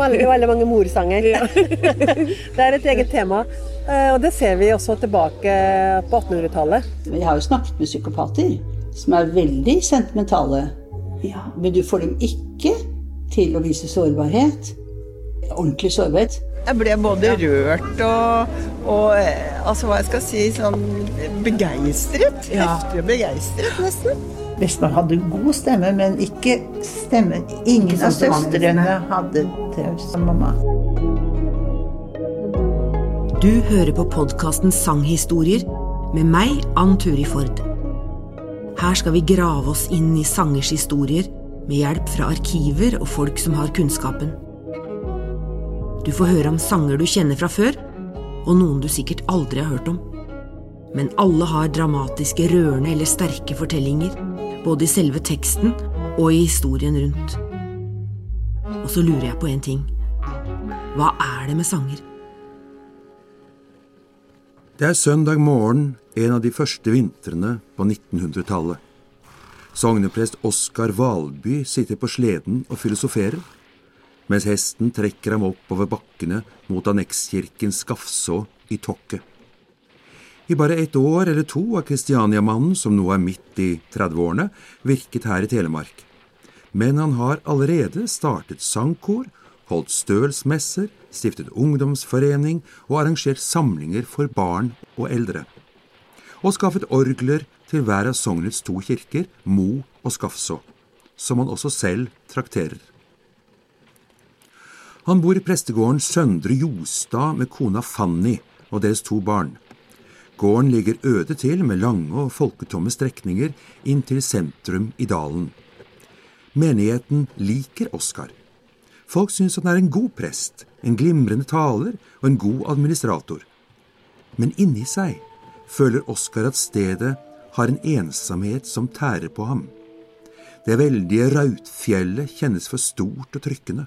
Det veldig, veldig mange morsanger. det er et eget tema. Eh, og det ser vi også tilbake på 1800-tallet. Vi har jo snakket med psykopater som er veldig sentimentale. Ja, men du får dem ikke til å vise sårbarhet. Ordentlig sårbarhet. Jeg ble både rørt og, og eh, altså hva jeg skal si, sånn begeistret. Ja. Heftig begeistret, nesten. Hvis man hadde god stemme, men ikke stemme Ingen Ikke av sånn søstrene hadde det mamma. Du hører på podkasten Sanghistorier med meg, Ann Turi Ford. Her skal vi grave oss inn i sangers historier med hjelp fra arkiver og folk som har kunnskapen. Du får høre om sanger du kjenner fra før, og noen du sikkert aldri har hørt om. Men alle har dramatiske, rørende eller sterke fortellinger, både i selve teksten og i historien rundt. Og så lurer jeg på en ting. Hva er det med sanger? Det er søndag morgen en av de første vintrene på 1900-tallet. Sogneprest Oskar Valby sitter på sleden og filosoferer, mens hesten trekker ham oppover bakkene mot annekskirken Skafså i Tokke. I bare ett år eller to har Kristianiamannen, som nå er midt i 30-årene, virket her i Telemark. Men han har allerede startet sangkor, holdt stølsmesser, stiftet ungdomsforening og arrangert samlinger for barn og eldre. Og skaffet orgler til hver av sognets to kirker, Mo og Skafså, som han også selv trakterer. Han bor i prestegården Søndre Jostad med kona Fanny og deres to barn. Gården ligger øde til med lange og folketomme strekninger inn til sentrum i dalen. Menigheten liker Oskar. Folk syns han er en god prest, en glimrende taler og en god administrator. Men inni seg føler Oskar at stedet har en ensomhet som tærer på ham. Det veldige Rautfjellet kjennes for stort og trykkende.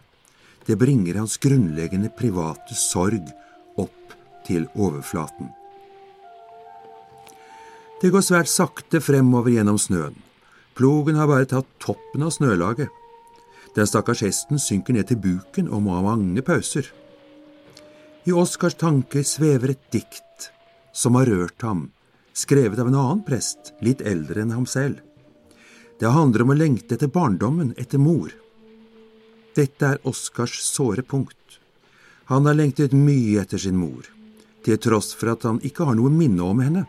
Det bringer hans grunnleggende private sorg opp til overflaten. Det går svært sakte fremover gjennom snøen. Plogen har bare tatt toppen av snølaget. Den stakkars hesten synker ned til buken og må ha mange pauser. I Oskars tanker svever et dikt som har rørt ham, skrevet av en annen prest, litt eldre enn ham selv. Det handler om å lengte etter barndommen, etter mor. Dette er Oskars såre punkt. Han har lengtet mye etter sin mor, til tross for at han ikke har noe minne om henne.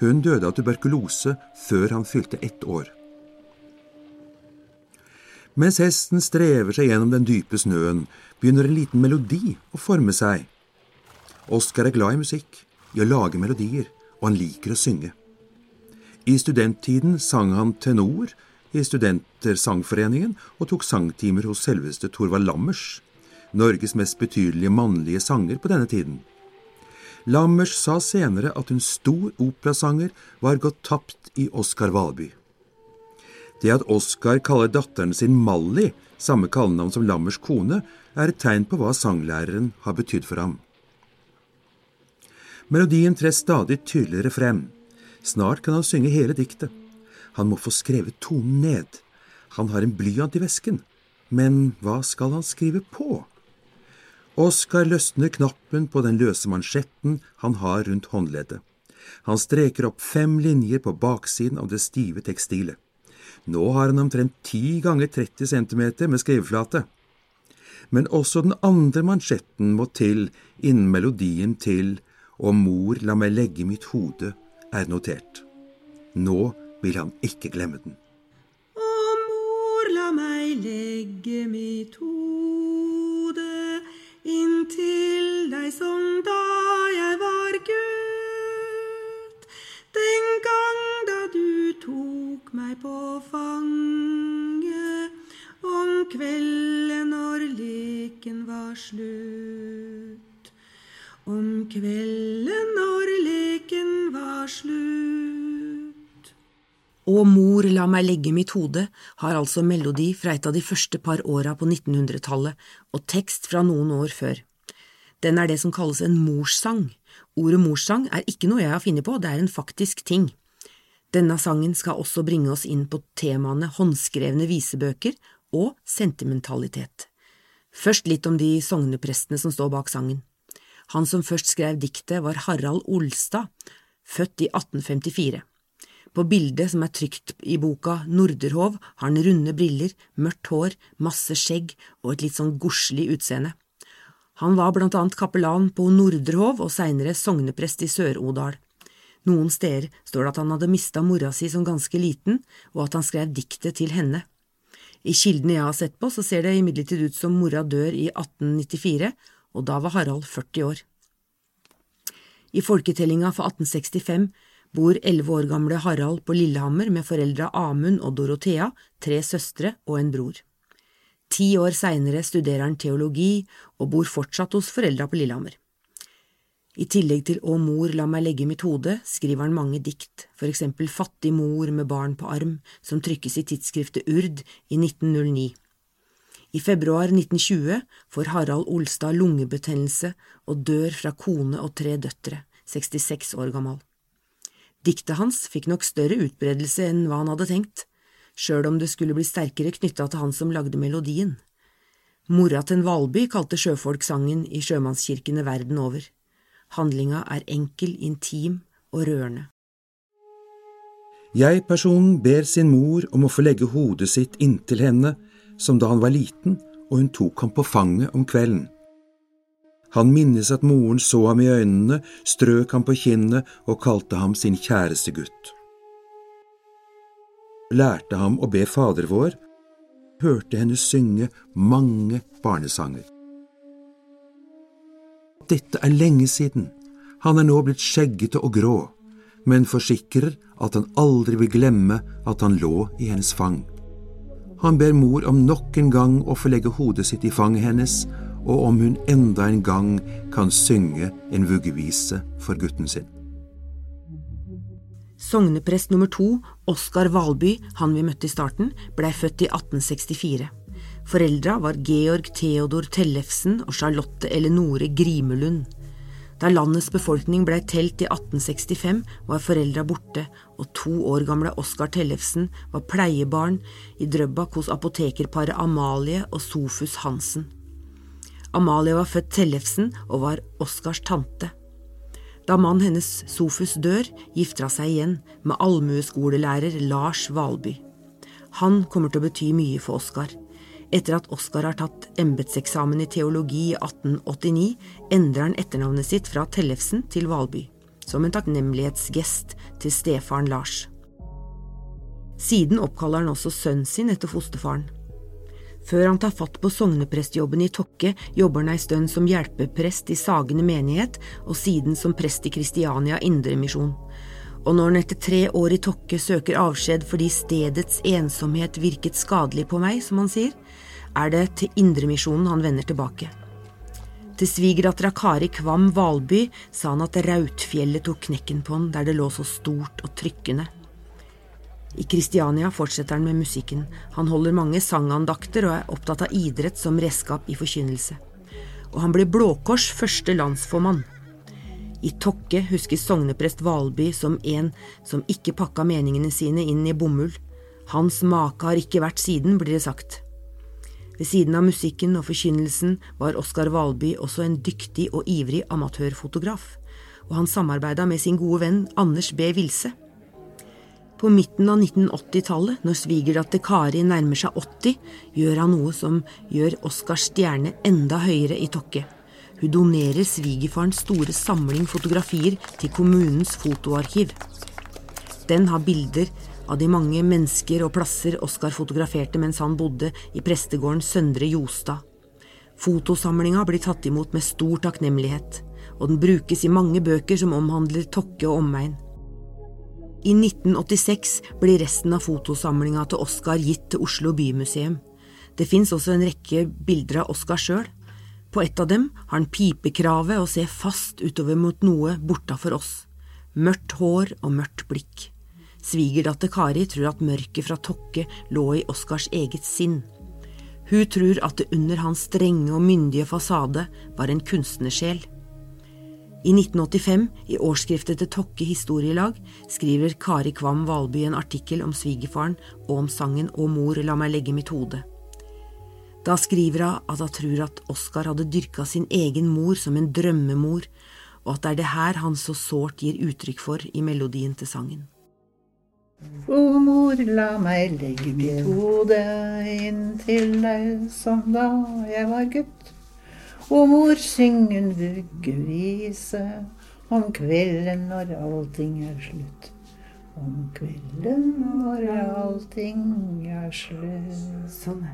Hun døde av tuberkulose før han fylte ett år. Mens hesten strever seg gjennom den dype snøen, begynner en liten melodi å forme seg. Oskar er glad i musikk, i å lage melodier, og han liker å synge. I studenttiden sang han tenor i Studentersangforeningen og tok sangtimer hos selveste Thorvald Lammers, Norges mest betydelige mannlige sanger på denne tiden. Lammers sa senere at en stor operasanger var gått tapt i Oskar Valby. Det at Oskar kaller datteren sin Mally, samme kallenavn som Lammers kone, er et tegn på hva sanglæreren har betydd for ham. Melodien trer stadig tydeligere frem. Snart kan han synge hele diktet. Han må få skrevet tonen ned. Han har en blyant i vesken. Men hva skal han skrive på? Oskar løsner knappen på den løse mansjetten han har rundt håndleddet. Han streker opp fem linjer på baksiden av det stive tekstilet. Nå har han omtrent ti ganger 30 centimeter med skriveflate. Men også den andre mansjetten må til innen melodien til Og mor, la meg legge mitt hode er notert. Nå vil han ikke glemme den. Å, mor, la meg legge mitt hode inntil deg som da jeg var gutt. Den gang da du tok meg på fanget om kvelden når leken var slutt. Om kvelden når leken var slutt. Å mor, la meg legge mitt hode har altså melodi fra et av de første par åra på 1900-tallet og tekst fra noen år før. Den er det som kalles en morssang. Ordet morssang er ikke noe jeg har funnet på, det er en faktisk ting. Denne sangen skal også bringe oss inn på temaene håndskrevne visebøker og sentimentalitet. Først litt om de sogneprestene som står bak sangen. Han som først skrev diktet, var Harald Olstad, født i 1854. På bildet som er trykt i boka Norderhov, har han runde briller, mørkt hår, masse skjegg og et litt sånn godslig utseende. Han var blant annet kapellan på Norderhov og seinere sogneprest i Sør-Odal. Noen steder står det at han hadde mista mora si som ganske liten, og at han skrev diktet til henne. I kildene jeg har sett på, så ser det imidlertid ut som mora dør i 1894, og da var Harald 40 år. I folketellinga for 1865 bor elleve år gamle Harald på Lillehammer med foreldra Amund og Dorothea, tre søstre og en bror. Ti år seinere studerer han teologi og bor fortsatt hos foreldra på Lillehammer. I tillegg til Å mor, la meg legge mitt hode skriver han mange dikt, for eksempel Fattig mor med barn på arm, som trykkes i tidsskriftet Urd i 1909. I februar 1920 får Harald Olstad lungebetennelse og dør fra kone og tre døtre, 66 år gammel. Diktet hans fikk nok større utbredelse enn hva han hadde tenkt, sjøl om det skulle bli sterkere knytta til han som lagde melodien. Mora til en Valby kalte sjøfolksangen i sjømannskirkene verden over. Handlinga er enkel, intim og rørende. Jeg-personen ber sin mor om å få legge hodet sitt inntil henne, som da han var liten og hun tok ham på fanget om kvelden. Han minnes at moren så ham i øynene, strøk ham på kinnet og kalte ham sin kjæreste gutt. Lærte ham å be Fader vår, hørte henne synge mange barnesanger. Dette er lenge siden. Han er nå blitt skjeggete og grå, men forsikrer at han aldri vil glemme at han lå i hennes fang. Han ber mor om nok en gang å få legge hodet sitt i fanget hennes, og om hun enda en gang kan synge en vuggevise for gutten sin. Sogneprest nummer to, Oskar Valby, han vi møtte i starten, blei født i 1864. Foreldra var Georg Theodor Tellefsen og Charlotte Elenore Grimelund. Da landets befolkning blei telt i 1865, var foreldra borte, og to år gamle Oskar Tellefsen var pleiebarn i Drøbak hos apotekerparet Amalie og Sofus Hansen. Amalie var født Tellefsen og var Oskars tante. Da mannen hennes Sofus dør, gifter hun seg igjen med allmueskolelærer Lars Valby. Han kommer til å bety mye for Oskar. Etter at Oskar har tatt embetseksamen i teologi i 1889, endrer han etternavnet sitt fra Tellefsen til Valby, som en takknemlighetsgest til stefaren Lars. Siden oppkaller han også sønnen sin etter fosterfaren. Før han tar fatt på sogneprestjobben i Tokke, jobber han ei stund som hjelpeprest i Sagene menighet, og siden som prest i Kristiania Indremisjon. Og når han etter tre år i Tokke søker avskjed fordi stedets ensomhet virket skadelig på meg, som han sier, er det til Indremisjonen han vender tilbake. Til svigerdattera Kari Kvam Valby sa han at Rautfjellet tok knekken på han der det lå så stort og trykkende. I Kristiania fortsetter han med musikken. Han holder mange sangandakter og er opptatt av idrett som redskap i forkynnelse. Og han blir Blå Kors første landsformann. I Tokke huskes sogneprest Valby som en som ikke pakka meningene sine inn i bomull. Hans make har ikke vært siden, blir det sagt. Ved siden av musikken og forkynnelsen var Oskar Valby også en dyktig og ivrig amatørfotograf, og han samarbeida med sin gode venn Anders B. Wilse. På midten av 1980-tallet, når svigerdatter Kari nærmer seg 80, gjør han noe som gjør Oskars stjerne enda høyere i Tokke. Hun donerer svigerfarens store samling fotografier til kommunens fotoarkiv. Den har bilder av de mange mennesker og plasser Oskar fotograferte mens han bodde i prestegården Søndre Jostad. Fotosamlinga blir tatt imot med stor takknemlighet, og den brukes i mange bøker som omhandler Tokke og omegn. I 1986 blir resten av fotosamlinga til Oskar gitt til Oslo bymuseum. Det fins også en rekke bilder av Oskar sjøl. På et av dem har han pipekrave og ser fast utover mot noe bortafor oss. Mørkt hår og mørkt blikk. Svigerdatter Kari tror at mørket fra Tokke lå i Oskars eget sinn. Hun tror at det under hans strenge og myndige fasade var en kunstnersjel. I 1985, i årsskriftet til Tokke historielag, skriver Kari Kvam Valby en artikkel om svigerfaren og om sangen Å mor, la meg legge mitt hode. Da skriver hun at hun tror at Oskar hadde dyrka sin egen mor som en drømmemor, og at det er det her han så sårt gir uttrykk for i melodien til sangen. Å mor, la meg legge mitt hode inntil deg som da jeg var gutt. O mor, syng en vuggevise om kvelden når allting er slutt. Om kvelden når allting er slutt. Sånn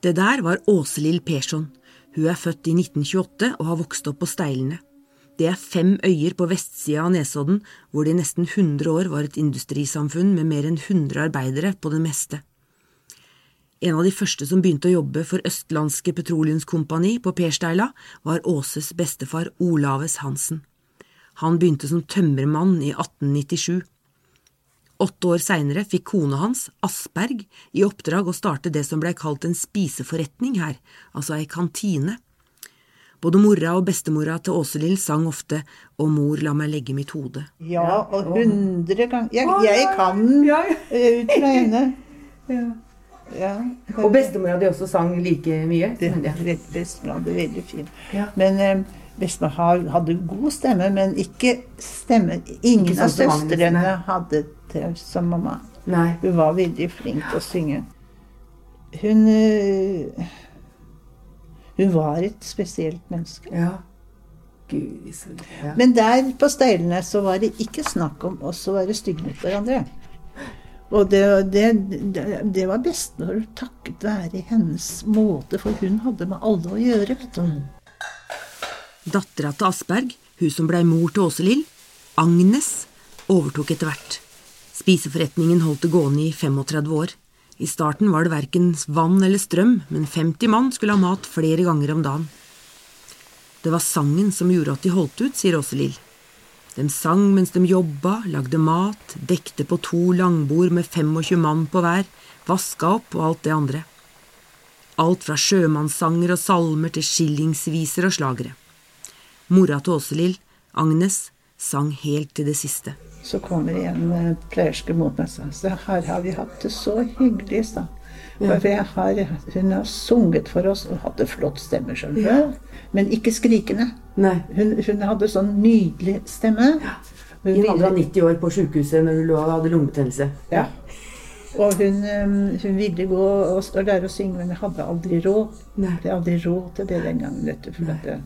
Det der var Åselill Persson. Hun er født i 1928 og har vokst opp på Steilene. Det er fem øyer på vestsida av Nesodden, hvor det i nesten 100 år var et industrisamfunn med mer enn 100 arbeidere på det meste. En av de første som begynte å jobbe for Østlandske Petroleumskompani på Persteila, var Åses bestefar Olaves Hansen. Han begynte som tømmermann i 1897. Åtte år seinere fikk kona hans, Asperg, i oppdrag å starte det som blei kalt en spiseforretning her, altså ei kantine. Både mora og bestemora til Åselill sang ofte Og mor, la meg legge mitt hode. Ja, og hundre ganger Jeg, jeg kan den ut fra henne. Ja. Og bestemora di også sang like mye? Det rett bestemor hadde veldig fin. Ja. Men eh, bestemor hadde god stemme, men ikke stemme Ingen Ikke av søstrene hadde det som mamma. Nei. Hun var veldig flink til å synge. Hun øh, Hun var et spesielt menneske. Ja. Gud, ja. Men der på Steilene så var det ikke snakk om oss å være stygge mot hverandre. Og det, det, det, var bestemor takket være hennes måte, for hun hadde med alle å gjøre, vet du. Dattera til Asperg, hun som blei mor til Åselill, Agnes, overtok etter hvert. Spiseforretningen holdt det gående i 35 år. I starten var det verken vann eller strøm, men 50 mann skulle ha mat flere ganger om dagen. Det var sangen som gjorde at de holdt ut, sier Åselill. De sang mens de jobba, lagde mat, dekte på to langbord med 25 mann på hver, vaska opp og alt det andre. Alt fra sjømannssanger og salmer til skillingsviser og slagere. Mora til Åselill, Agnes, sang helt til det siste. Så kommer en eh, pleierske mot meg og sa her har vi hatt det så hyggelig, sa For har, hun har sunget for oss og hadde flott stemme, skjønner ja. Men ikke skrikende. Hun, hun hadde sånn nydelig stemme. Hun I en alder av 90 år på sjukehuset når hun lå og hadde lungebetennelse. Ja. Og hun, um, hun ville gå og, og lære å synge, men jeg hadde aldri råd. Nei. Jeg hadde aldri råd til det den gangen, vet du. For at det,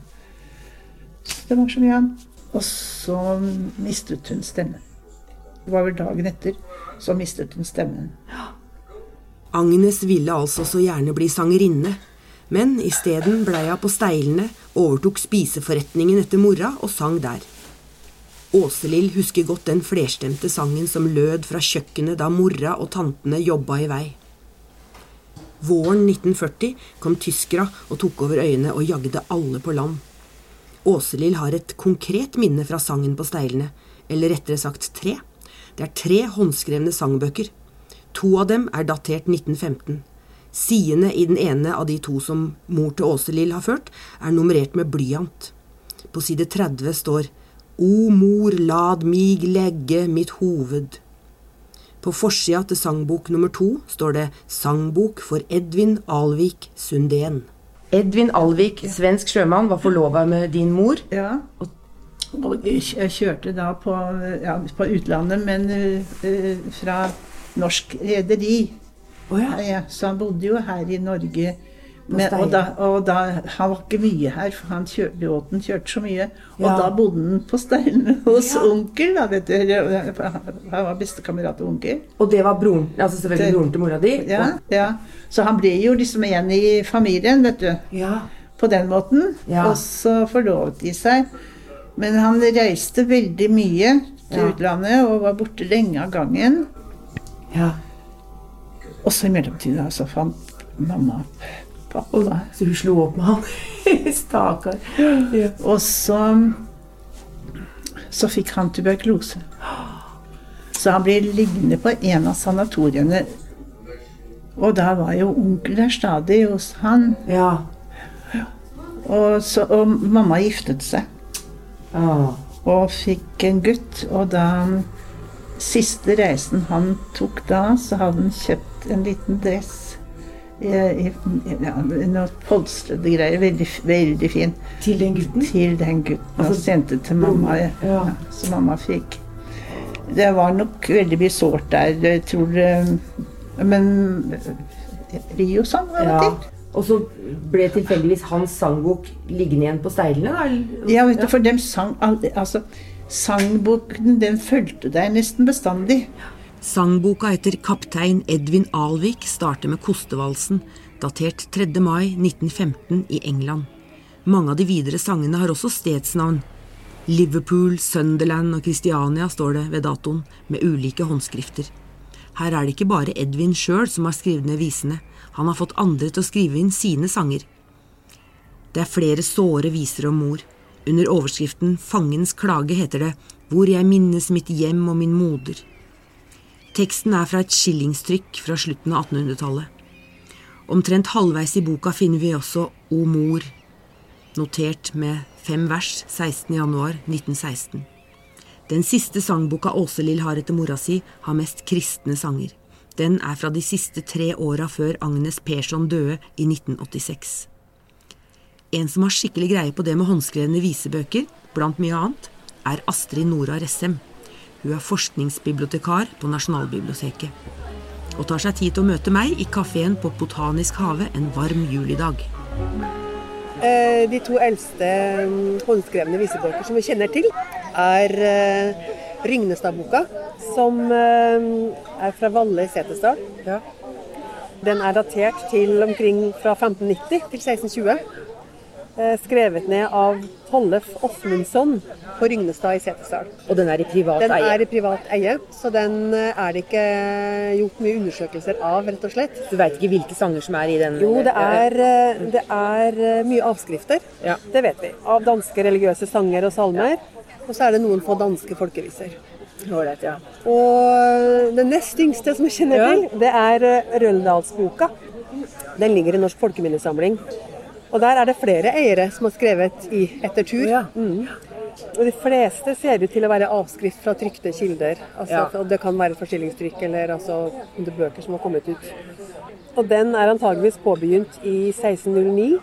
det var så mye annet. Og så mistet hun stemmen. Det var vel dagen etter så mistet hun stemmen. Agnes ville altså så gjerne bli sangerinne, men isteden blei hun på Steilene, overtok spiseforretningen etter mora og sang der. Åselill husker godt den flerstemte sangen som lød fra kjøkkenet da mora og tantene jobba i vei. Våren 1940 kom tyskere og tok over øyene og jagde alle på land. Åselill har et konkret minne fra sangen på Steilene, eller rettere sagt tre. Det er tre håndskrevne sangbøker. To av dem er datert 1915. Sidene i den ene av de to som mor til Åselill har ført, er nummerert med blyant. På side 30 står O mor, lad mig legge mitt hoved. På forsida til sangbok nummer to står det Sangbok for Edvin Alvik Sundén. Edvin Alvik, svensk sjømann, var forlova med din mor. Ja. Og jeg kjørte da på, ja, på utlandet, men uh, fra norsk rederi. Ja, så han bodde jo her i Norge. Men, og, da, og da, Han var ikke mye her, for han kjørte, båten kjørte så mye. Og Ja. da bodde han på Steilene hos onkel. Da, vet du. Han var bestekamerat av onkel. Og det var broren, altså selvfølgelig Det- broren til mora di. Ja, ja. Så han ble jo liksom igjen i familien, vet du. ja. På den måten. Ja. Og så forlovet de seg. Men han reiste veldig mye til Ja. utlandet og var borte lenge av gangen. Ja. Og så i mellomtiden så fant mamma pappa. Så hun slo opp med han. Stakkar. Ja. Og så så fikk han tuberkulose. Så han ble liggende på en av sanatoriene. Og da var jo onkel der stadig hos han. ja. Og, så, og mamma giftet seg. Ah. og fikk en gutt. Og da siste reisen han tok da, så hadde han kjøpt en liten dress i, i, ja, noe polstrede greier. Veldig, veldig fin. Til den gutten? Til den gutten. Og sendte til mamma. Ja. Ja. så mamma fikk. Det var nok veldig mye sårt der. Jeg tror det Men Rio sang av og til. Og så ble tilfeldigvis hans sangbok liggende igjen på steilene? da. Ja, vet du, for dem sang Altså, sangboken, den fulgte deg nesten bestandig. Sangboka etter kaptein Edvin Alvik starter med Kostevalsen, datert 3. mai 1915 i England. Mange av de videre sangene har også stedsnavn. Liverpool, Sunderland og Christiania står det ved datoen, med ulike håndskrifter. Her er det ikke bare Edvin sjøl som har skrevet ned visene, han har fått andre til å skrive inn sine sanger. Det er flere såre viser om mor. Under overskriften Fangens klage heter det Hvor jeg minnes mitt hjem og min moder. Teksten er fra et skillingstrykk fra slutten av 1800-tallet. Omtrent halvveis i boka finner vi også O mor, notert med fem vers 16.1.1916. Den siste sangboka Åselill har etter mora si, har mest kristne sanger. Den er fra de siste tre åra før Agnes Persson døde i 1986. En som har skikkelig greie på det med håndskrevne visebøker, blant mye annet, er Astrid Nora Ressem. Hun er forskningsbibliotekar på Nasjonalbiblioteket. Og tar seg tid til å møte meg i kafeen på Botanisk hage en varm julidag. Eh, De to eldste mm, håndskrevne visebøker som vi kjenner til, er eh, Rygnestadboka, som eh, er fra Valle i Setesdal. Den er datert til omkring fra 1590 til 1620. Eh, Skrevet ned av Tollef Åsmundsson på Rygnestad i Setesdal. Og den er i privat Den er i privat eie, så den eh, er det ikke gjort mye undersøkelser av, rett og slett. Du veit ikke hvilke sanger som er i den? Jo, det er, eh, det er eh, mye avskrifter. Ja. Det vet vi. Av danske religiøse sanger og salmer. Og så er det noen få danske folkeviser. Ålreit, ja. Og den nest yngste som jeg kjenner Ja. til, det er eh, Røldalsboka. Den ligger i Norsk folkeminnesamling. Og der er det flere eiere som har skrevet i etter tur. Ja. Mm. Og de fleste ser ut til å være avskrift fra trykte kilder. Altså, Ja. Det kan være forskillingstrykk eller altså, er bøker som har kommet ut. Og den er antageligvis påbegynt i 1609.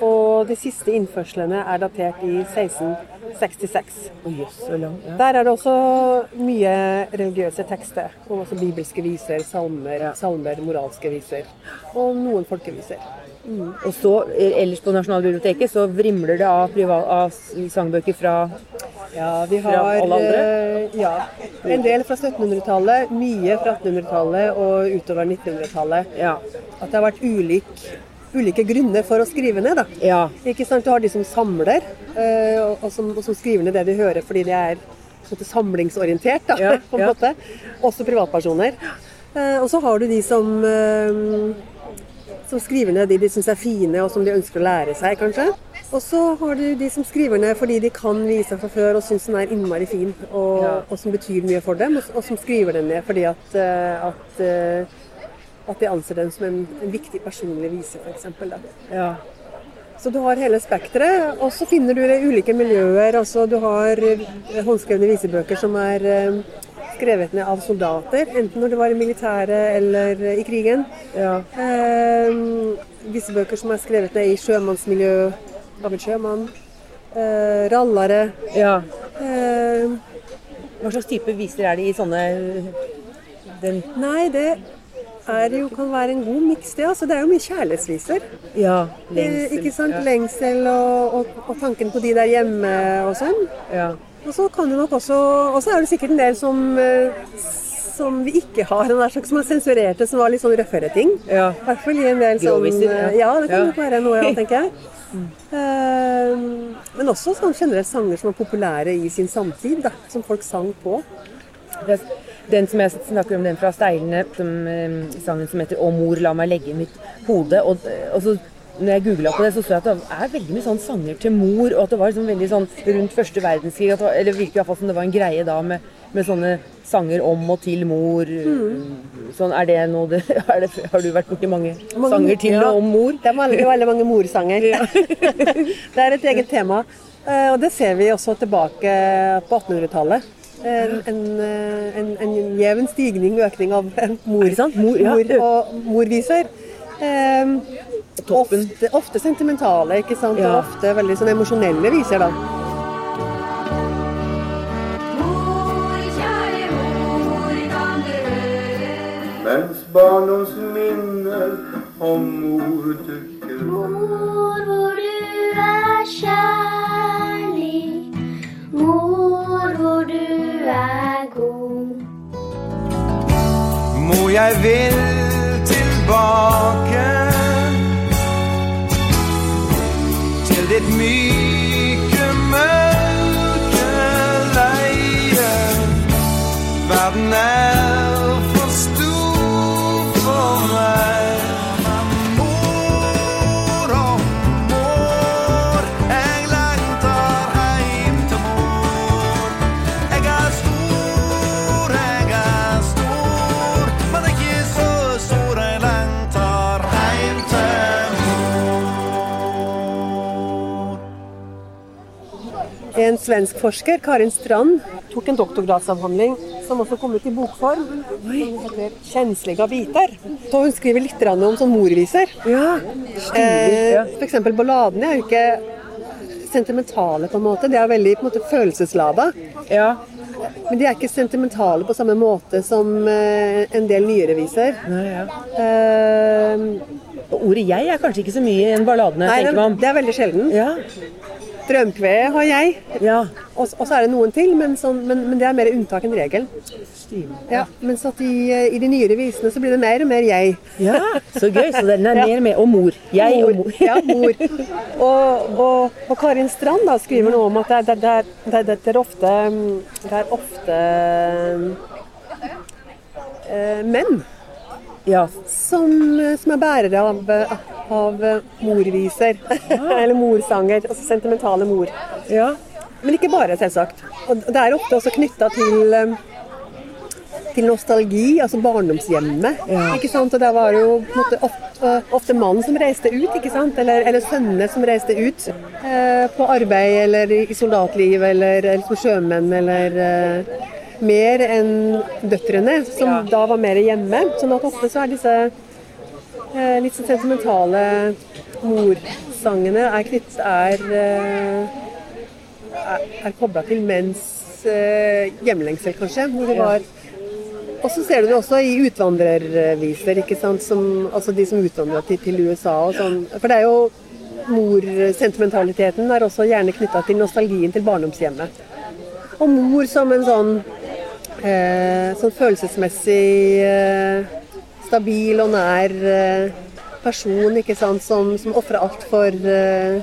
Og de siste innførslene er datert i 1666. Å yes. Ja. Der er det også mye religiøse tekster. Og også bibelske viser, salmer, salmer, moralske viser. Og noen folkeviser. Og så, eh, ellers på Nasjonalbiblioteket, så vrimler det av, av sangbøker fra Ja, vi har eh, ja, en del fra 1700-tallet, mye fra 1800-tallet og utover 1900-tallet. Ja. At det har vært ulik, ulike grunner for å skrive ned. da. ja. Ikke sant? Du har de som samler, eh, og, som, og som skriver ned det de hører fordi det er måte, samlingsorientert. Da, på en måte. Også privatpersoner. Og så har du de som, som skriver ned de de syns er fine, og som de ønsker å lære seg, kanskje. Og så har du de som skriver ned fordi de kan vise fra før og syns den er innmari fin, og, Ja. og som betyr mye for dem, og, og som skriver den ned fordi at, eh, at, eh, at de anser den som en, en viktig personlig vise, f.eks. ja. Så du har hele spekteret, og så finner du det i ulike miljøer. Altså, du har eh, håndskrevne visebøker som er skrevet ned av soldater, enten når det var i militæret eller eh, i krigen. ja. Eh, visebøker som er skrevet ned i sjømannsmiljø av en sjømann. Eh, rallare. ja. Eh, Hva slags type viser er det i sånne den, nei, det er jo, kan være en god miks, det. Altså, det er jo mye kjærlighetsviser. Ja. Eh, Lengsel. ikke sant? Lengsel og, og, og tanken på de der hjemme og sånn. Ja. Og så kan det nok også Og så er det sikkert en del som, eh, som vi ikke har, som er sensurerte, som var litt sånn røffere ting. Ja. I hvert fall i en del sånn ja. eh, Ja, det kan Ja. nok være noe, ja, tenker jeg. Eh, men også sånn generelt sanger som var populære i sin samtid, da, som folk sang på. Den som jeg snakker om, den fra Steilene, som, sangen som heter 'Å mor, la meg legge mitt hode'. Og, og så når jeg googla på det, så så jeg at det er veldig mye sånn sanger til mor, og at det var liksom veldig sånn rundt første verdenskrig at det var, Eller virker i hvert fall som det var en greie da med, med sånne sanger om og til mor. Sånn, er det noe det, er det, Har du vært borti mange, Mange- sanger til ja. og om mor? Det er veldig, veldig mange morsanger. det er et eget tema. Eh, Og det ser vi også tilbake på 1800-tallet. En, en, eh, en, en jevn stigning, økning av mor? Mor, ja. mor og morviser. Eh, Toppen. Ofte, ofte sentimentale, ikke sant? Ja. Og ofte veldig sånn emosjonelle viser, da. Mens barndoms minner om mor dukker Mor, hvor du er kjærlig. Mor, hvor du er god. Mor, jeg vil tilbake til ditt myke, mørke leie. Svensk forsker, Karin Strand, tok en doktorgradsavhandling som også kom ut i bokform. Som heter 'Kjensliga biter'. Så hun skriver litt om sånn morviser. Ja. Eh, F.eks. balladene er jo ikke sentimentale, på en måte. De er veldig på en måte, følelseslada. ja. Men de er ikke sentimentale på samme måte som eh, en del nyere viser. Nei, ja. Eh, ordet 'jeg' er kanskje ikke så mye i en balladene, nei, tenker man. det er veldig sjelden. Ja. Drømkvedet har jeg. ja. Og, og så er det noen til, men, sånn, men, men det er mer unntak enn regel. Ja, mens at i, eh, i de nyere visene så blir det mer og mer jeg. Ja, så gøy. Så den er mer og mer Og mor. Jeg og mor. ja, mor. Og, og, og Karin Strand da, skriver noe om at det, det, det, er- det, er ofte Det er ofte øh, menn Ja. Som, som er bærere av, av morviser. Eller morsanger. Altså sentimentale mor. ja. Men ikke bare, selvsagt. Og det er ofte også knytta til eh, til nostalgi, altså barndomshjemmet. ikke sant? Og der var det jo måte, ofte, ofte mannen som reiste ut, ikke sant? Eller, eller sønnene som reiste ut eh, på arbeid eller i soldatliv eller, eller som sjømenn eller eh, mer enn døtrene, som da var mer hjemme. Sånn at ofte så er disse eh, litt sånn sentimentale morsangene er knytt er, eh, er, er kobla til menns eh, hjemlengsel, kanskje. Hvor det var og så ser du det også i utvandrerviser, ikke sant? Som, altså de som utvandra til, til USA og sånn. For det er jo morsentimentaliteten er også gjerne knytta til nostalgien til barndomshjemmet. Og mor som en sånn, sånn følelsesmessig eh, stabil og nær eh, person, ikke sant? Som, som ofra alt for eh,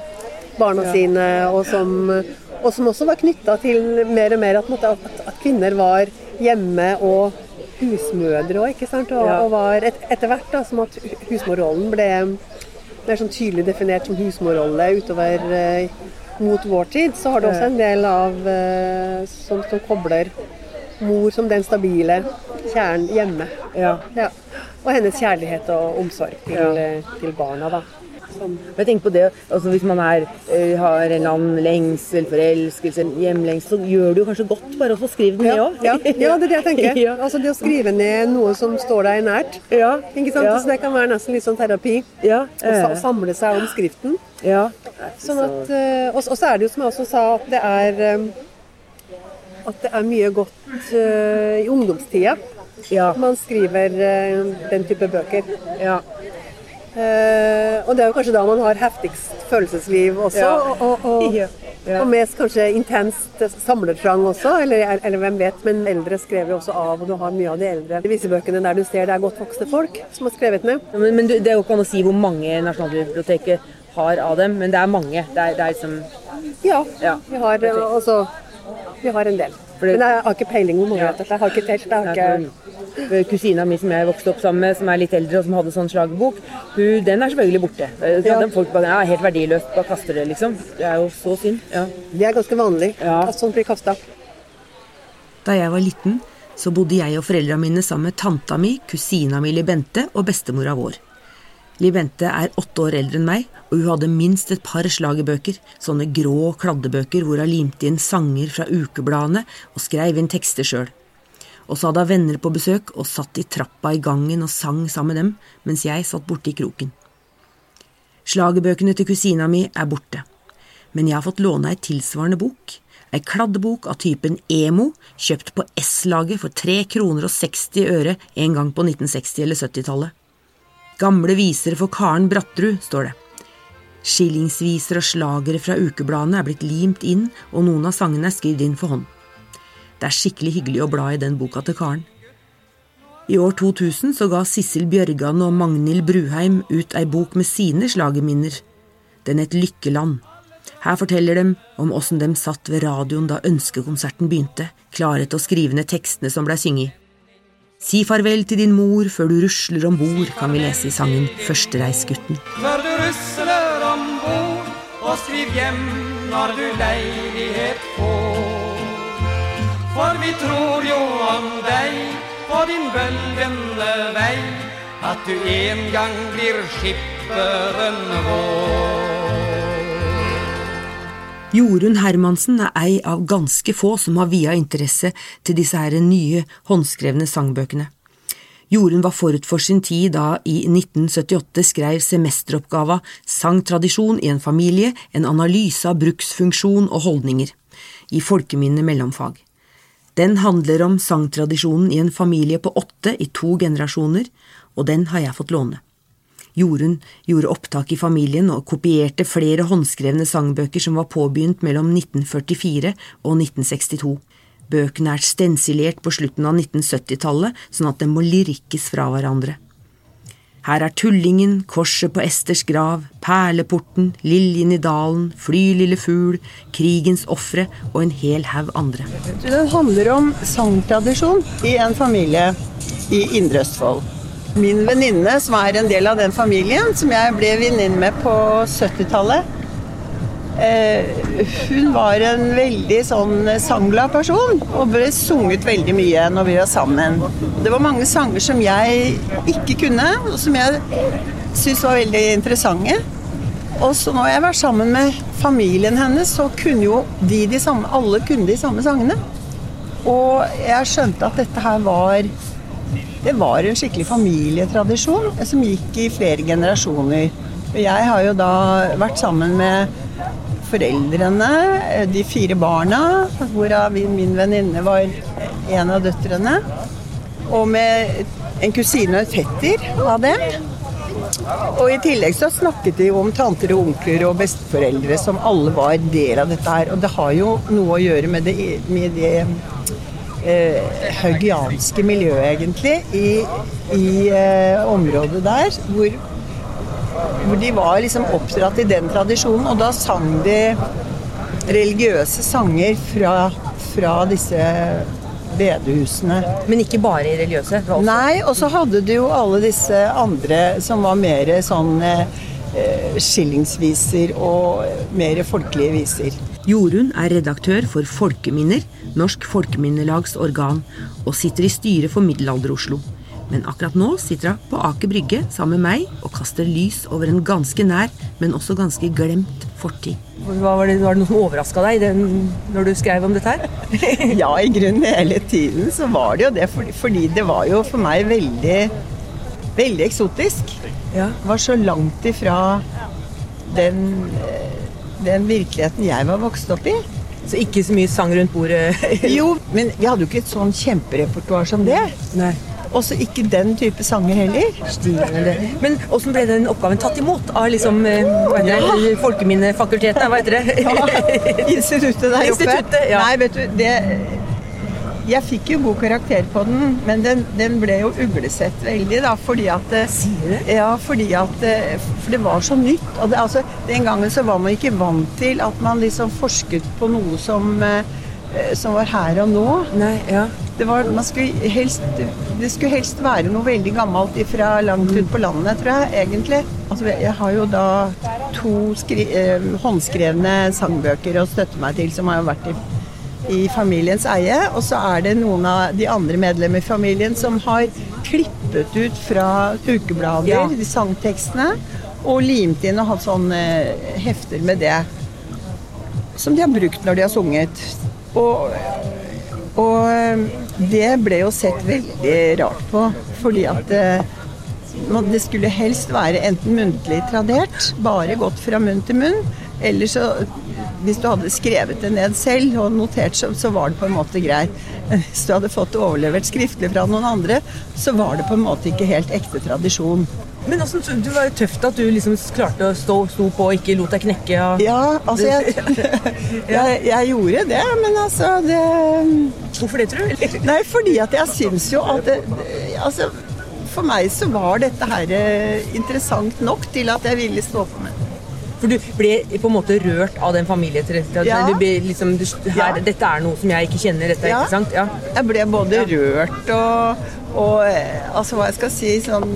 barna sine, og som, og som også var knytta til mer og mer at, at, at kvinner var hjemme og husmødre òg, ikke sant. Og, Ja. og var et, etter hvert da, som at hu- husmorrollen ble mer sånn tydelig definert som husmorrolle utover eh, mot vår tid, så har du også en del av eh, som, som kobler mor som den stabile kjernen hjemme. ja. Ja. Og hennes kjærlighet og omsorg til, Ja. eh, til barna, da. Som, Jeg tenker på det, altså Hvis man er, eh, har en eller annen lengsel, forelskelse, hjemlengsel, så gjør det jo kanskje godt bare å få skrive den ned ja, òg. ja, ja, det er det jeg tenker. Ja. Altså Det å skrive ned noe som står deg nært. Ja. Ikke sant? Ja. Så Det kan være nesten litt sånn terapi. Ja. Å samle seg om skriften. ja. Sånn at, eh, og, så er det jo som jeg også sa, at det er at det er mye godt uh, i ungdomstida. Ja. Man skriver uh, den type bøker. ja. Uh, og det er jo kanskje da man har heftigst følelsesliv også. Ja. Og, og, og, og mest kanskje intenst samlertrang også, eller, eller hvem vet. Men eldre skrev jo også av, og du har mye av de eldre visebøkene der du ser det er godt voksne folk som har skrevet ned. Men, men du, det er jo ikke an å si hvor mange Nasjonalbiblioteket har av dem, men det er mange. Det er, det er liksom Ja, Ja. vi har altså Vi har en del. Men jeg har ikke peiling hvor mange. Jeg har ikke telt. Jeg har ikke Kusina mi som jeg vokste opp sammen med, som er litt eldre og som hadde sånn slagbok, hun, den er selvfølgelig borte. Eh, Ja. Den folk bare, ja, helt verdiløst, bare kaster det, liksom. Det er jo så synd. Ja. Det er ganske vanlig Ja. at sånt blir kasta. Da jeg var liten, så bodde jeg og foreldra mine sammen med tanta mi, kusina mi Libente og bestemora vår. Libente er åtte år eldre enn meg, og hun hadde minst et par slagerbøker, sånne grå kladdebøker hvor hun limte inn sanger fra ukebladene og skrev inn tekster sjøl. Og så hadde hun venner på besøk og satt i trappa i gangen og sang sammen med dem, mens jeg satt borte i kroken. Slagerbøkene til kusina mi er borte, men jeg har fått låne ei tilsvarende bok, ei kladdebok av typen emo, kjøpt på S-laget for 3 kroner og 60 øre en gang på 1960- eller 70-tallet. Gamle visere for Karen Brattrud, står det. Skillingsviser og slagere fra ukebladene er blitt limt inn, og noen av sangene er skrevet inn for hånd. Det er skikkelig hyggelig å bla i den boka til Karen. I år 2000 så ga Sissel Bjørgan og Magnhild Bruheim ut ei bok med sine slagerminner. Den het Lykkeland. Her forteller de om åssen de satt ved radioen da ønskekonserten begynte, klare til å skrive ned tekstene som blei synget. Si farvel til din mor før du rusler om bord, kan vi lese i sangen Førstereisgutten. Før du rusler om bord, og skriv hjem når du leilighet får. For vi tror jo om deg på din bølgende vei, at du en gang blir skipperen vår. Jorunn Hermansen er ei av ganske få som har via interesse til disse her nye, håndskrevne sangbøkene. Jorunn var forut for sin tid da i 1978 skrev semesteroppgava Sangtradisjon i en familie, en analyse av bruksfunksjon og holdninger, i Folkeminne mellomfag. Den handler om sangtradisjonen i en familie på åtte i to generasjoner, og den har jeg fått låne. Jorunn gjorde opptak i familien og kopierte flere håndskrevne sangbøker som var påbegynt mellom 1944 og 1962. Bøkene er stensilert på slutten av 1970-tallet, sånn at de må lyrikkes fra hverandre. Her er Tullingen, Korset på Esters grav, Perleporten, Liljen i dalen, Fly lille fugl, Krigens ofre og en hel haug andre. Den handler om sangtradisjon i en familie i Indre Østfold. Min venninne, som er en del av den familien, som jeg ble venninne med på 70-tallet, eh, hun var en veldig sånn sangglad person og ble sunget veldig mye når vi var sammen. Det var mange sanger som jeg ikke kunne, og som jeg syntes var veldig interessante. Og så når jeg var sammen med familien hennes, så kunne jo de de samme, alle kunne de samme sangene. Og jeg skjønte at dette her var det var en skikkelig familietradisjon som gikk i flere generasjoner. Jeg har jo da vært sammen med foreldrene, de fire barna, hvorav min venninne var en av døtrene. Og med en kusine og en fetter av dem. Og i tillegg så snakket de jo om tanter og onkler og besteforeldre som alle var del av dette her. Og det har jo noe å gjøre med det, med det eh, haugianske miljøet, egentlig, i, i eh, området der. Hvor, hvor de var liksom oppdratt i den tradisjonen, og da sang de religiøse sanger fra, fra disse bedehusene. Men ikke bare i religiøse? også- Nei, og så hadde du jo alle disse andre som var mer sånn eh, skillingsviser og mer folkelige viser. Jorunn er redaktør for Folkeminner, Norsk Folkeminnelags organ, og sitter i styret for Middelalder-Oslo. Men akkurat nå sitter hun på Aker Brygge sammen med meg og kaster lys over en ganske nær, men også ganske glemt fortid. Hva var, det, var det noe som overraska deg den, når du skrev om dette her? Ja, i grunnen hele tiden så var det jo det, fordi, fordi det var jo for meg veldig, veldig eksotisk. Ja. Det var så langt ifra den, eh, den virkeligheten jeg var vokst opp i. Så ikke så mye sang rundt bordet? Jo, men vi hadde jo ikke et sånn kjemperepertoar som det. Nei. Også ikke den type sanger heller. Stilende. Men åssen ble den oppgaven tatt imot av liksom, eh, heter det, Folkeminnefakultetet? Hva heter det? Instituttet der oppe. Instituttet, ja. Nei, vet du, det Jeg fikk jo god karakter på den, men den, den ble jo uglesett veldig, da, fordi at det- Sier du? Ja, fordi at For det var så nytt. Og det, altså, den gangen så var man ikke vant til at man liksom forsket på noe som eh, som var her og nå. Nei, ja. Det, var, man skulle helst, det skulle helst være noe veldig gammelt fra langt ut på landet, tror jeg, egentlig. Altså, jeg har jo da to eh, håndskrevne sangbøker å støtte meg til, som har jo vært i, i familiens eie. Og så er det noen av de andre medlemmer i familien som har klippet ut fra ukeblader Ja. de sangtekstene, og limt inn og hatt sånne hefter med det som de har brukt når de har sunget. Og Og eh, det ble jo sett veldig rart på, fordi at eh, det skulle helst være enten muntlig tradert, bare gått fra munn til munn, eller så hvis du hadde skrevet det ned selv og notert, så, så var det på en måte greit. Hvis du hadde fått det overlevert skriftlig fra noen andre, så var det på en måte ikke helt ekte tradisjon. Men altså, du var jo tøft at du liksom klarte å stå, stå på og ikke lot deg knekke. Og... Ja, altså jeg, jeg, jeg gjorde det, men altså det Hvorfor det, tror du? Nei, fordi at jeg syns jo at det, Altså, for meg så var dette her eh, interessant nok til at jeg ville stå på med det. For du ble på en måte rørt av den familietradisjonen? Ja. Du ble liksom, du, her, Ja. Dette er noe som jeg ikke kjenner, dette ja. ikke sant? Ja. Jeg ble både rørt og, og eh, altså hva jeg skal si, sånn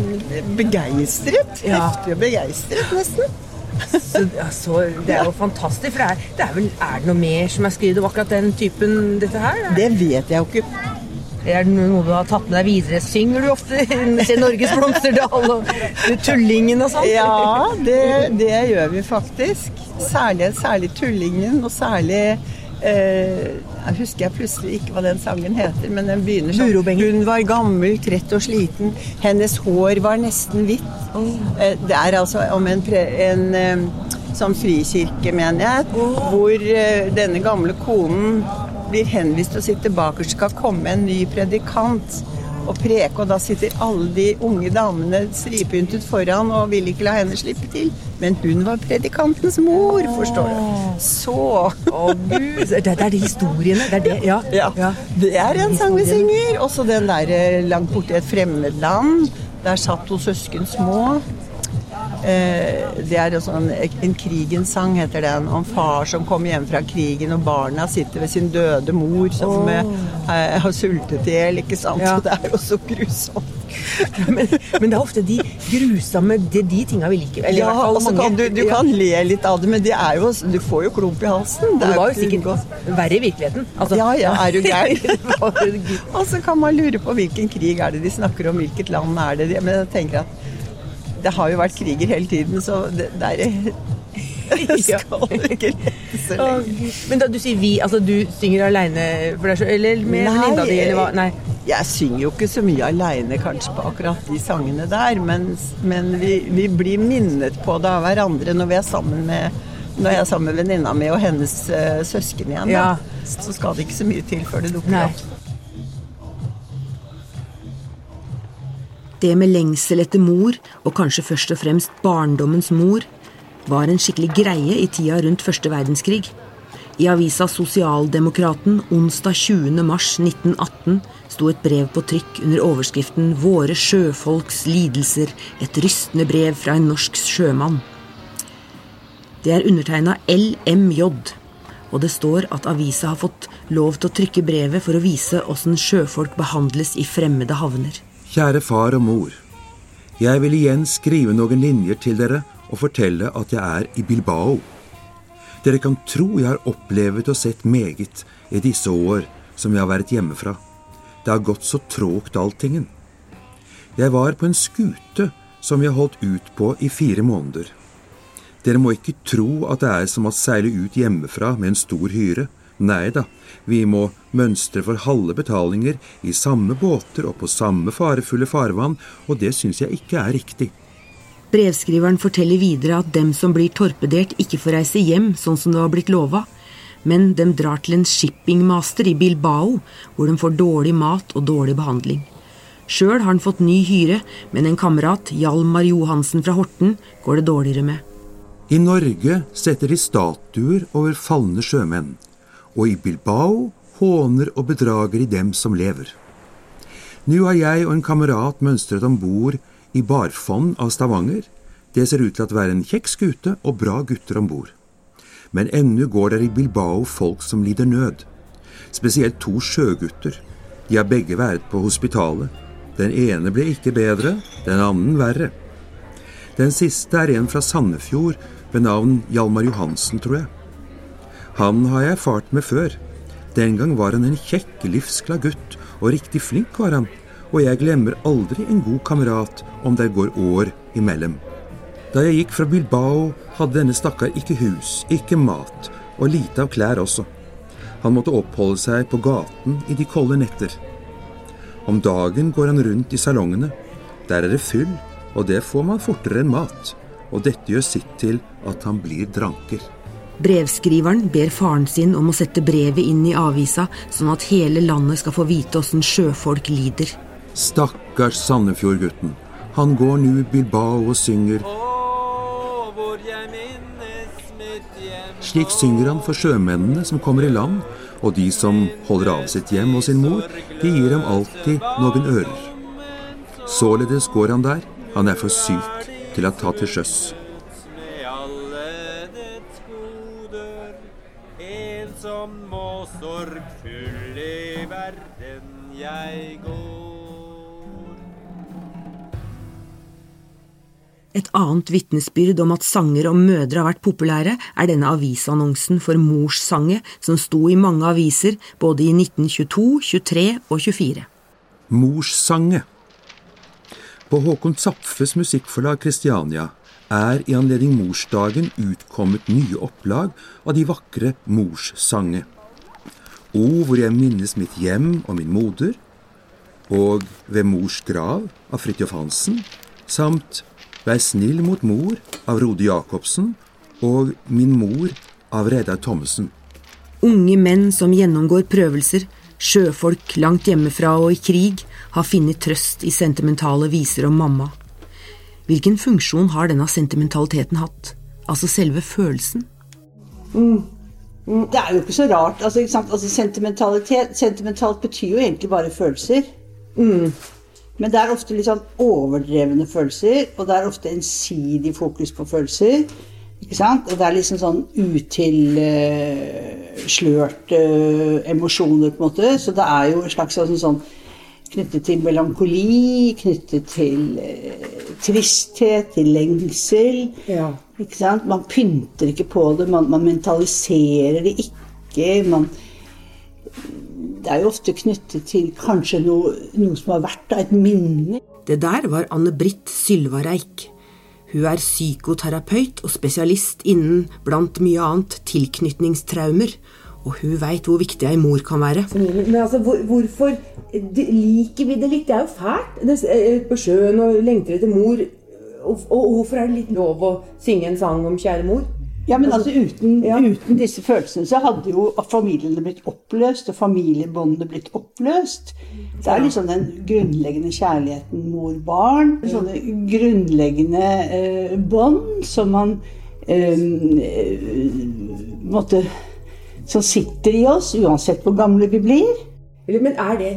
begeistret. Ja. Heftig og begeistret, nesten. Så, altså, det er jo fantastisk. For det er, det er vel Er det noe mer som er skrevet om akkurat den typen dette her? Det vet jeg jo ikke. Er det noe du har tatt med deg videre? Synger du ofte Se Norges Blomsterdal og Tullingen og sånn? Ja, det, det gjør vi faktisk. Særlig, særlig Tullingen, og særlig eh, Jeg husker jeg plutselig ikke hva den sangen heter, men den begynner sånn Hun var gammel, trett og sliten. Hennes hår var nesten hvitt. Eh, det er altså om en, pre, en eh, sånn frikirkemenighet hvor eh, denne gamle konen blir henvist til å sitte bakerst, skal komme en ny predikant og preke, og da sitter alle de unge damene stripyntet foran og vil ikke la henne slippe til. Men hun var predikantens mor, forstår du. Så Å gud, det, det er de historiene. Det er det, ja. ja, det er en sang vi synger. Også den der eh, langt borte i et fremmed land. Der satt to søsken små. Eh, det er sånn En krigens sang, heter den. Om far som kommer hjem fra krigen, og barna sitter ved sin døde mor som eh, har sultet i hjel. Ikke sant? Ja. Så det er jo så grusomt. Men, men det er ofte de grusomme de, de tinga vi liker. Eller Ja, hvert fall og så mange. kan du, du kan le litt av det, men det er jo, du får jo klump i halsen. Det det var jo sikkert godt. verre i virkeligheten. Altså- Ja, ja, er du gæren? Og så kan man lure på hvilken krig er det de snakker om, hvilket land er det de Men jeg tenker at det har jo vært kriger hele tiden, så det, det er skal ikke lese. så lenge. Men da du sier vi, altså du synger aleine for deg sjøl, eller med venninna di, eller hva? Nei. Jeg synger jo ikke så mye aleine kanskje på akkurat de sangene der, men, men vi, vi blir minnet på det av hverandre når vi er sammen med når jeg er sammen med venninna mi og hennes uh, søsken igjen. Da. Ja. Så skal det ikke så mye til før det dukker opp. Det med lengsel etter mor, og kanskje først og fremst barndommens mor, var en skikkelig greie i tida rundt første verdenskrig. I avisa Sosialdemokraten onsdag 20. mars 1918 sto et brev på trykk under overskriften 'Våre sjøfolks lidelser', et rystende brev fra en norsk sjømann. Det er undertegna LMJ, og det står at avisa har fått lov til å trykke brevet for å vise åssen sjøfolk behandles i fremmede havner. Kjære far og mor. Jeg vil igjen skrive noen linjer til dere og fortelle at jeg er i Bilbao. Dere kan tro jeg har opplevet og sett meget i disse år som jeg har vært hjemmefra. Det har gått så trågt alltingen. Jeg var på en skute som jeg holdt ut på i fire måneder. Dere må ikke tro at det er som å seile ut hjemmefra med en stor hyre. Nei da, vi må mønstre for halve betalinger i samme båter og på samme farefulle farvann, og det syns jeg ikke er riktig. Brevskriveren forteller videre at dem som blir torpedert, ikke får reise hjem sånn som det var blitt lova, men dem drar til en shippingmaster i Bilbao, hvor de får dårlig mat og dårlig behandling. Sjøl har han fått ny hyre, men en kamerat, Hjalmar Johansen fra Horten, går det dårligere med. I Norge setter de statuer over falne sjømenn, og i Bilbao håner og bedrager de dem som lever. Nå har jeg og en kamerat mønstret om bord i Barfond av Stavanger. Det ser ut til å være en kjekk skute og bra gutter om bord. Men ennå går der i Bilbao folk som lider nød. Spesielt to sjøgutter. De har begge vært på hospitalet. Den ene ble ikke bedre, den annen verre. Den siste er en fra Sandefjord ved navn Hjalmar Johansen, tror jeg. Han har jeg fart med før. Den gang var han en kjekk, livsglad gutt, og riktig flink var han, og jeg glemmer aldri en god kamerat om det går år imellom. Da jeg gikk fra Bilbao, hadde denne stakkar ikke hus, ikke mat, og lite av klær også. Han måtte oppholde seg på gaten i de kolde netter. Om dagen går han rundt i salongene. Der er det fyll, og det får man fortere enn mat. Og dette gjør sitt til at han blir dranker. Brevskriveren ber faren sin om å sette brevet inn i avisa, sånn at hele landet skal få vite åssen sjøfolk lider. Stakkars Sandefjord-gutten. Han går nu Bilbao og synger Å, hvor jeg minnes mitt hjem Slik synger han for sjømennene som kommer i land, og de som holder av sitt hjem og sin mor, de gir ham alltid noen ører. Således går han der, han er for syk til å ta til sjøs. Og sorgfull i verden jeg går. Et annet vitnesbyrd om at sanger om mødre har vært populære, er denne avisannonsen for morssange som sto i mange aviser både i 1922, 23 og 24. Morssange. På Håkon Zapfes musikkforlag Kristiania er i anledning morsdagen utkommet nye opplag av de vakre morssange. O, hvor jeg minnes mitt hjem og min moder, og Ved mors grav av Fridtjof Hansen, samt Vær snill mot mor av Rode Jacobsen og Min mor av Reidar Thommessen. Unge menn som gjennomgår prøvelser, sjøfolk langt hjemmefra og i krig, har funnet trøst i sentimentale viser om mamma. Hvilken funksjon har denne sentimentaliteten hatt? Altså selve følelsen? Det er jo ikke så rart. Altså, ikke? Altså, sentimentalitet Sentimentalt betyr jo egentlig bare følelser. Men det er ofte litt sånn overdrevne følelser, og det er ofte ensidig fokus på følelser. Ikke sant? Og det er liksom sånn utilslørte emosjoner, på en måte. Så det er jo en slags sånn, sånn knyttet til melankoli, knyttet til eh, tristhet, til lengsel. Ikke sant? Man pynter ikke på det, man, man mentaliserer det ikke. Man, det er jo ofte knyttet til kanskje noe, noe som har vært da, et minne. Det der var Anne-Britt Sylvareik. Hun er psykoterapeut og spesialist innen, blant mye annet, tilknytningstraumer. Og hun veit hvor viktig ei mor kan være. Men altså, hvor, hvorfor liker vi det litt? Det er jo fælt. Det, eh, på sjøen og lengter etter mor. Og, og hvorfor er det litt lov å synge en sang om kjære mor? Ja, men altså uten, uten disse følelsene så hadde jo familiene blitt oppløst, og familiebåndene blitt oppløst. Det er liksom den grunnleggende kjærligheten mor-barn. Sånne grunnleggende eh, bånd som man eh, måtte Som sitter i oss, uansett hvor gamle vi blir. Men er det,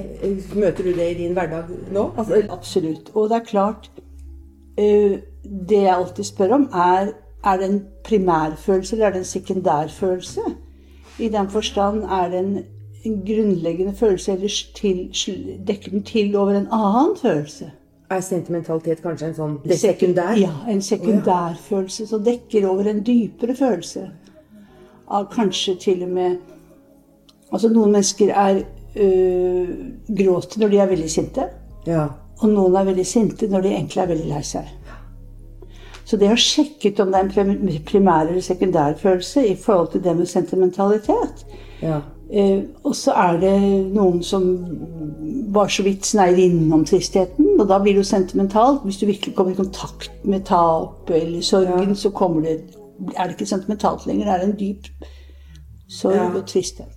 møter du det i din hverdag nå? Altså, Absolutt. Og det er klart eh, Det jeg alltid spør om, er er det en primærfølelse eller er det en sekundærfølelse? I den forstand er det en, en grunnleggende følelse, eller til, dekker den til over en annen følelse? er sentimentalitet kanskje en sånn sekundær? Ja, en sekundærfølelse som dekker over en dypere følelse. Av kanskje til og med Altså, noen mennesker er øh, gråter når de er veldig sinte. Ja. Og noen er veldig sinte når de egentlig er veldig lei seg. Så det å sjekke ut om det er en primær eller sekundær følelse i forhold til det med sentimentalitet ja. eh, Og så er det noen som bare så vidt sneier innom tristheten, og da blir det jo sentimentalt. Hvis du virkelig kommer i kontakt med tapet eller sorgen, så kommer det, er det ikke sentimentalt lenger. Det er en dyp sorg Ja. og tristhet.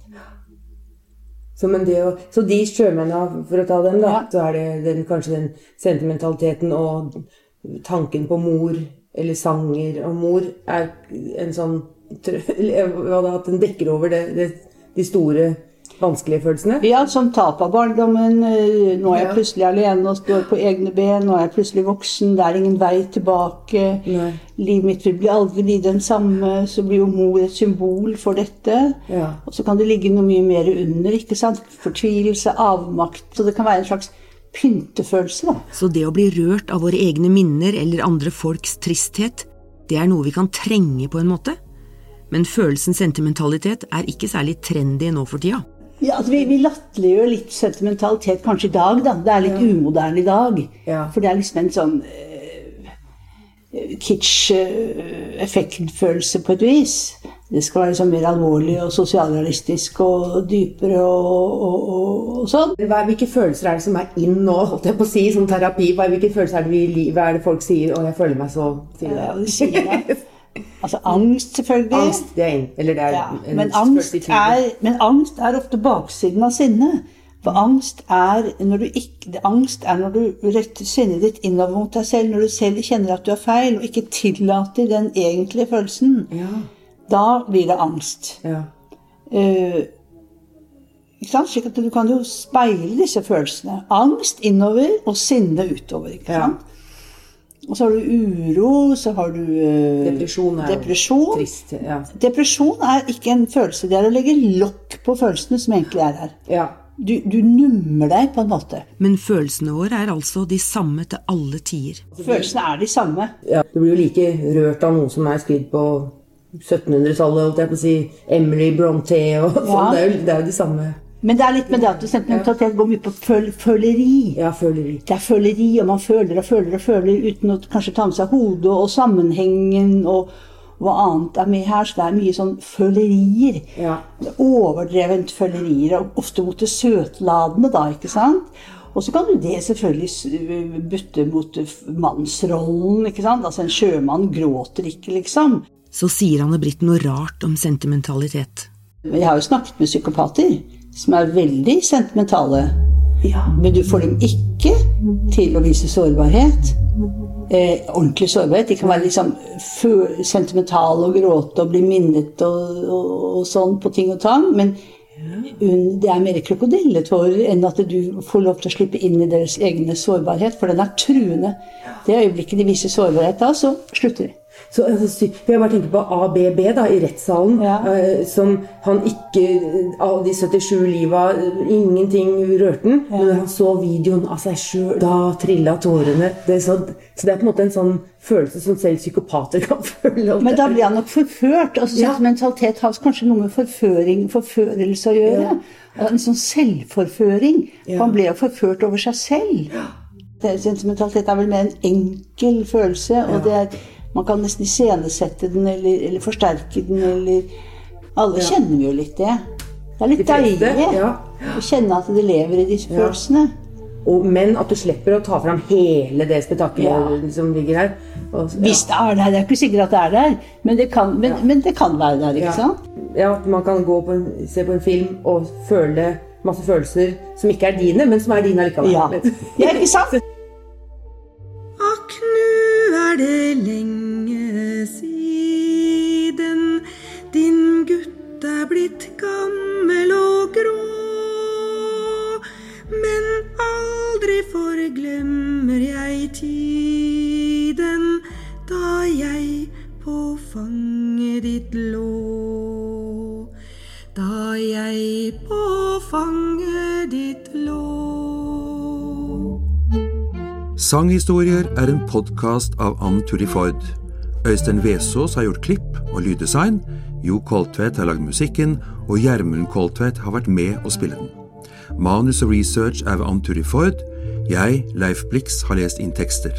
Så, men det å, så de sjømennene, for å ta dem, da, Ja. så er det den, kanskje den sentimentaliteten og tanken på mor, eller sanger om mor, er en sånn hva da, At den dekker over det, det, de store, vanskelige følelsene? Ja, som tap av barndommen. eh, Nå er jeg Ja. plutselig alene og står på egne ben. Nå er jeg plutselig voksen. Det er ingen vei tilbake. Nei. Livet mitt vil aldri bli den samme. Så blir jo mor et symbol for dette. Ja. Og så kan det ligge noe mye mer under. ikke sant? Fortvilelse, avmakt. Så det kan være en slags pyntefølelse. da. Så det å bli rørt av våre egne minner eller andre folks tristhet, det er noe vi kan trenge på en måte. Men følelsen sentimentalitet er ikke særlig trendy nå for tida. Ja, altså Vi, vi latterliggjør litt sentimentalitet kanskje i dag. da. Det er litt umoderne i dag. Ja. For det er liksom en sånn eh, kitsch-effektfølelse på et vis. det skal være liksom mer alvorlig og sosialrealistisk og dypere og, og, og, og sånn. Hva, hvilke følelser er det som er inn nå, holdt jeg på å si, som terapi? Hva, hvilke følelser er det, vi, hva er det folk sier 'Å, jeg føler meg så' sier Ja, de sier det. Altså angst, selvfølgelig. Angst, det er. Eller det er Ja, en men, angst er, men angst er ofte baksiden av sinne. For angst er når du ikke Angst er når du retter sinnet ditt innover mot deg selv, når du selv kjenner at du har feil, og ikke tillater den egentlige følelsen. Ja. Da blir det angst. Ja. Uh, ikke sant? Slik at du kan jo speile disse følelsene. Angst innover og sinne utover. ikke Ja. Og så har du uro, så har du eh, Depresjon er jo depresjon. trist. Ja. Depresjon er ikke en følelse. Det er å legge lokk på følelsene som egentlig er her. ja. Du, du nummer deg på en måte. Men følelsene våre er altså de samme til alle tider. Følelsene er de samme. ja. Du blir jo like rørt av noe som er skrevet på 1700-tallet, holdt jeg på å si. Emily Brontë og sånn. Ja. Det, er jo, det er jo de samme Men det er litt med det at sentimentalitet går mye på føl føleri. ja, føleri. Det er føleri, og man føler og føler og føler uten å kanskje ta med seg hodet og sammenhengen og hva annet er med her. Så det er mye sånn følerier. Ja. Overdrevent følerier, og ofte mot det søtladende, da, ikke sant? Og så kan du det selvfølgelig butte bytte mot mannsrollen, ikke sant? Altså en sjømann gråter ikke, liksom. Så sier Anne-Britt noe rart om sentimentalitet. Men Jeg har jo snakket med psykopater som er veldig sentimentale. Men du får dem ikke til å vise sårbarhet. Eh, ordentlig sårbarhet. De kan være liksom sentimentale og gråte og bli minnet og, og, og sånn på ting og tang. Men det er mer krokodilletårer enn at du får lov til å slippe inn i deres egne sårbarhet, for den er truende. Det øyeblikket de viser sårbarhet da, så slutter de. Så, altså, jeg bare tenker på ABB da, i rettssalen, Ja. eh, som han ikke Av de 77 liva, eh, ingenting rørte han. Men når han så videoen av seg sjøl, da trilla tårene. Det så, så det er på en måte en sånn følelse som selv psykopater kan føle. Men da blir han nok forført. altså Ja. Sentimentalitet har kanskje noe med forføring, forførelse å gjøre. En sånn selvforføring. Ja. Han ble jo forført over seg selv. Sentimentalitet er vel mer en enkel følelse, og det er, man kan nesten iscenesette den eller, eller forsterke den eller Alle kjenner vi jo litt det. Det er litt deilig ja. å kjenne at det lever i disse følelsene. Og, men at du slipper å ta fram hele det spetakkelet Ja. som ligger her. Og, ja. Hvis det er der. Det er ikke sikkert at det er der, men det kan, men, men det kan være der. ikke Ja. sant? ja, at man kan gå på en, se på en film og føle masse følelser som ikke er dine, men som er dine allikevel. Ja, ja ikke sant? Er det lenge siden din gutt er blitt gammel og grå. Men aldri forglemmer jeg tiden da jeg på fanget ditt lå. Da jeg på fanget ditt lå. Sanghistorier er en podkast av Ann Turi Ford. Øystein Vesaas har gjort klipp og lyddesign. Jo Koltvedt har lagd musikken, og Gjermund Koltvedt har vært med å spille den. Manus og research er ved Ann Turi Ford. Jeg, Leif Blix, har lest inn tekster.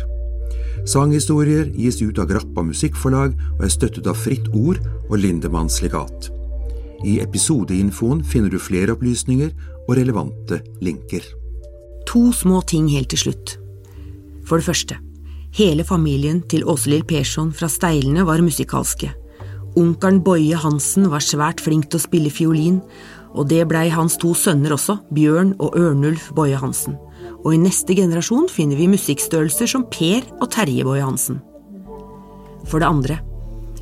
Sanghistorier gis ut av Grappa Musikkforlag og er støttet av Fritt Ord og Lindemanns legat. I episodeinfoen finner du flere opplysninger og relevante linker. To små ting helt til slutt. For det første, hele familien til Åselill Persson fra Steilene var musikalske. Onkelen Boje Hansen var svært flink til å spille fiolin, og det blei hans to sønner også, Bjørn og Ørnulf Boje Hansen. Og i neste generasjon finner vi musikkstørrelser som Per og Terje Boje Hansen. For det andre,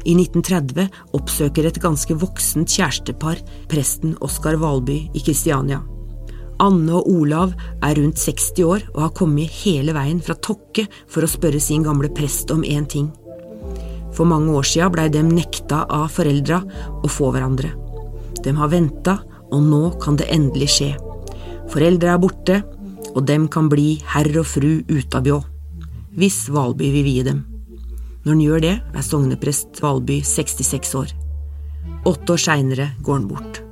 i 1930 oppsøker et ganske voksent kjærestepar presten Oskar Valby i Kristiania. Anne og Olav er rundt 60 år og har kommet hele veien fra Tokke for å spørre sin gamle prest om én ting. For mange år siden blei dem nekta av foreldra å få hverandre. De har venta, og nå kan det endelig skje. Foreldra er borte, og dem kan bli herr og fru Utabjå. Hvis Valby vil vie dem. Når han gjør det, er sogneprest Valby 66 år. Åtte år seinere går han bort.